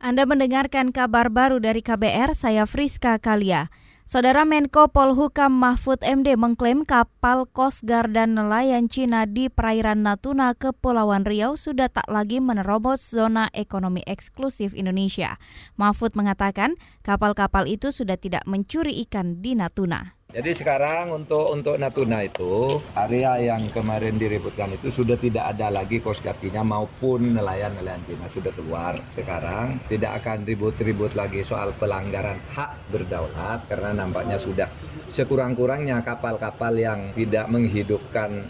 Anda mendengarkan kabar baru dari KBR, saya Friska Kalia. Saudara Menko Polhukam Mahfud MD mengklaim kapal Coast Guard dan nelayan Cina di perairan Natuna, Kepulauan Riau sudah tak lagi menerobos zona ekonomi eksklusif Indonesia. Mahfud mengatakan kapal-kapal itu sudah tidak mencuri ikan di Natuna. Jadi sekarang untuk untuk Natuna itu area yang kemarin diributkan itu sudah tidak ada lagi Guard maupun nelayan-nelayan Cina sudah keluar. Sekarang tidak akan ribut-ribut lagi soal pelanggaran hak berdaulat karena nampaknya sudah sekurang-kurangnya kapal-kapal yang tidak menghidupkan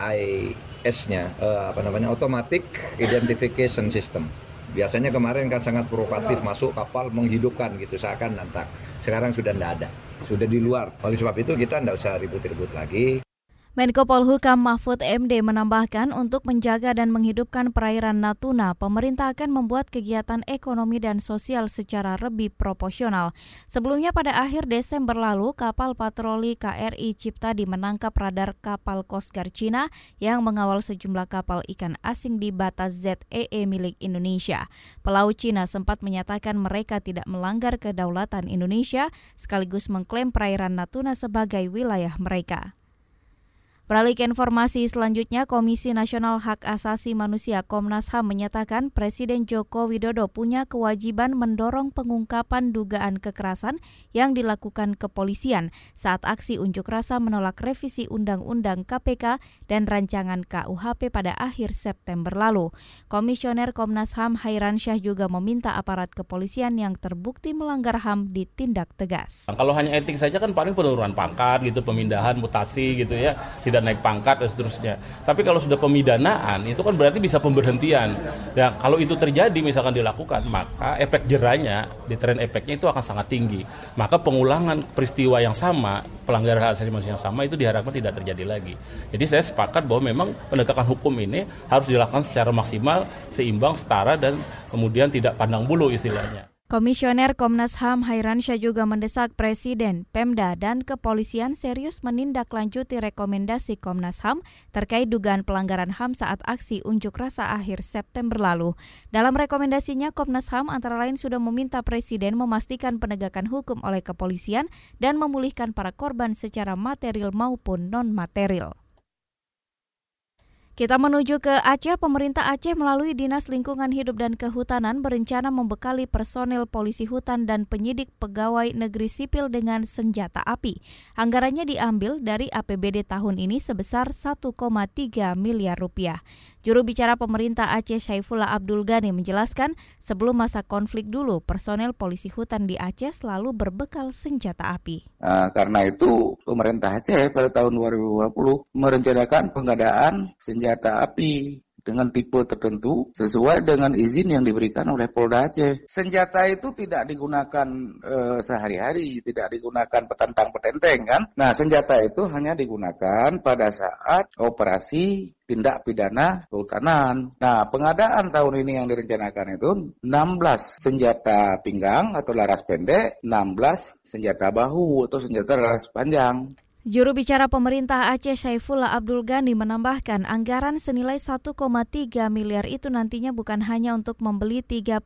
AIS-nya eh, apa namanya automatic identification system. Biasanya kemarin kan sangat provokatif masuk kapal menghidupkan gitu seakan nantak. Sekarang sudah tidak ada sudah di luar. Oleh sebab itu kita tidak usah ribut-ribut lagi. Menko Polhukam Mahfud MD menambahkan untuk menjaga dan menghidupkan perairan Natuna, pemerintah akan membuat kegiatan ekonomi dan sosial secara lebih proporsional. Sebelumnya pada akhir Desember lalu, kapal patroli KRI Cipta menangkap radar kapal Coast Guard Cina yang mengawal sejumlah kapal ikan asing di batas ZEE milik Indonesia. Pelaut Cina sempat menyatakan mereka tidak melanggar kedaulatan Indonesia, sekaligus mengklaim perairan Natuna sebagai wilayah mereka. Beralih ke informasi selanjutnya, Komisi Nasional Hak Asasi Manusia Komnas HAM menyatakan Presiden Joko Widodo punya kewajiban mendorong pengungkapan dugaan kekerasan yang dilakukan kepolisian saat aksi unjuk rasa menolak revisi Undang-Undang KPK dan rancangan KUHP pada akhir September lalu. Komisioner Komnas HAM Hairan Syah juga meminta aparat kepolisian yang terbukti melanggar HAM ditindak tegas. Kalau hanya etik saja kan paling penurunan pangkat gitu, pemindahan, mutasi gitu ya, tidak tidak naik pangkat dan seterusnya. Tapi kalau sudah pemidanaan itu kan berarti bisa pemberhentian. Dan kalau itu terjadi misalkan dilakukan, maka efek jerahnya, di tren efeknya itu akan sangat tinggi. Maka pengulangan peristiwa yang sama, pelanggaran hak asasi manusia yang sama itu diharapkan tidak terjadi lagi. Jadi saya sepakat bahwa memang penegakan hukum ini harus dilakukan secara maksimal, seimbang, setara dan kemudian tidak pandang bulu istilahnya. Komisioner Komnas HAM Hairansyah juga mendesak Presiden, Pemda, dan kepolisian serius menindaklanjuti rekomendasi Komnas HAM terkait dugaan pelanggaran HAM saat aksi unjuk rasa akhir September lalu. Dalam rekomendasinya, Komnas HAM antara lain sudah meminta Presiden memastikan penegakan hukum oleh kepolisian dan memulihkan para korban secara material maupun non-material. Kita menuju ke Aceh. Pemerintah Aceh melalui Dinas Lingkungan Hidup dan Kehutanan berencana membekali personel polisi hutan dan penyidik pegawai negeri sipil dengan senjata api. Anggarannya diambil dari APBD tahun ini sebesar 1,3 miliar rupiah. Juru bicara pemerintah Aceh Syaifullah Abdul Ghani menjelaskan, sebelum masa konflik dulu, personel polisi hutan di Aceh selalu berbekal senjata api. Nah, karena itu pemerintah Aceh pada tahun 2020 merencanakan pengadaan senjata senjata api dengan tipe tertentu sesuai dengan izin yang diberikan oleh Polda Aceh. Senjata itu tidak digunakan e, sehari-hari, tidak digunakan petantang petenteng kan. Nah, senjata itu hanya digunakan pada saat operasi tindak pidana kehutanan. Nah, pengadaan tahun ini yang direncanakan itu 16 senjata pinggang atau laras pendek, 16 senjata bahu atau senjata laras panjang. Juru bicara pemerintah Aceh Saifullah Abdul Ghani menambahkan anggaran senilai 1,3 miliar itu nantinya bukan hanya untuk membeli 32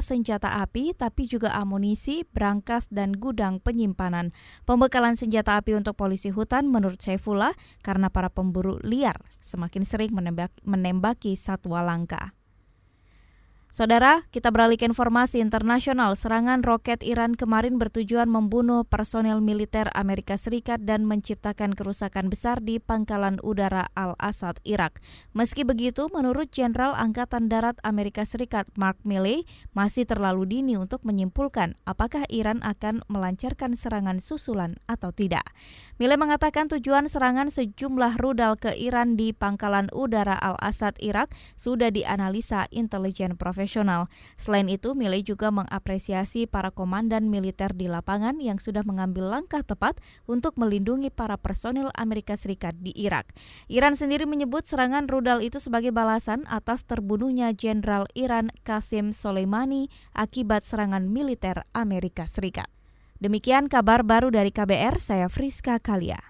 senjata api tapi juga amunisi, brankas dan gudang penyimpanan. Pembekalan senjata api untuk polisi hutan menurut Saifullah karena para pemburu liar semakin sering menembak, menembaki satwa langka. Saudara, kita beralih ke informasi internasional. Serangan roket Iran kemarin bertujuan membunuh personel militer Amerika Serikat dan menciptakan kerusakan besar di pangkalan udara Al-Assad, Irak. Meski begitu, menurut Jenderal Angkatan Darat Amerika Serikat Mark Milley, masih terlalu dini untuk menyimpulkan apakah Iran akan melancarkan serangan susulan atau tidak. Milley mengatakan tujuan serangan sejumlah rudal ke Iran di pangkalan udara Al-Assad, Irak sudah dianalisa intelijen profesional profesional. Selain itu, Milei juga mengapresiasi para komandan militer di lapangan yang sudah mengambil langkah tepat untuk melindungi para personil Amerika Serikat di Irak. Iran sendiri menyebut serangan rudal itu sebagai balasan atas terbunuhnya Jenderal Iran Qasim Soleimani akibat serangan militer Amerika Serikat. Demikian kabar baru dari KBR, saya Friska Kalia.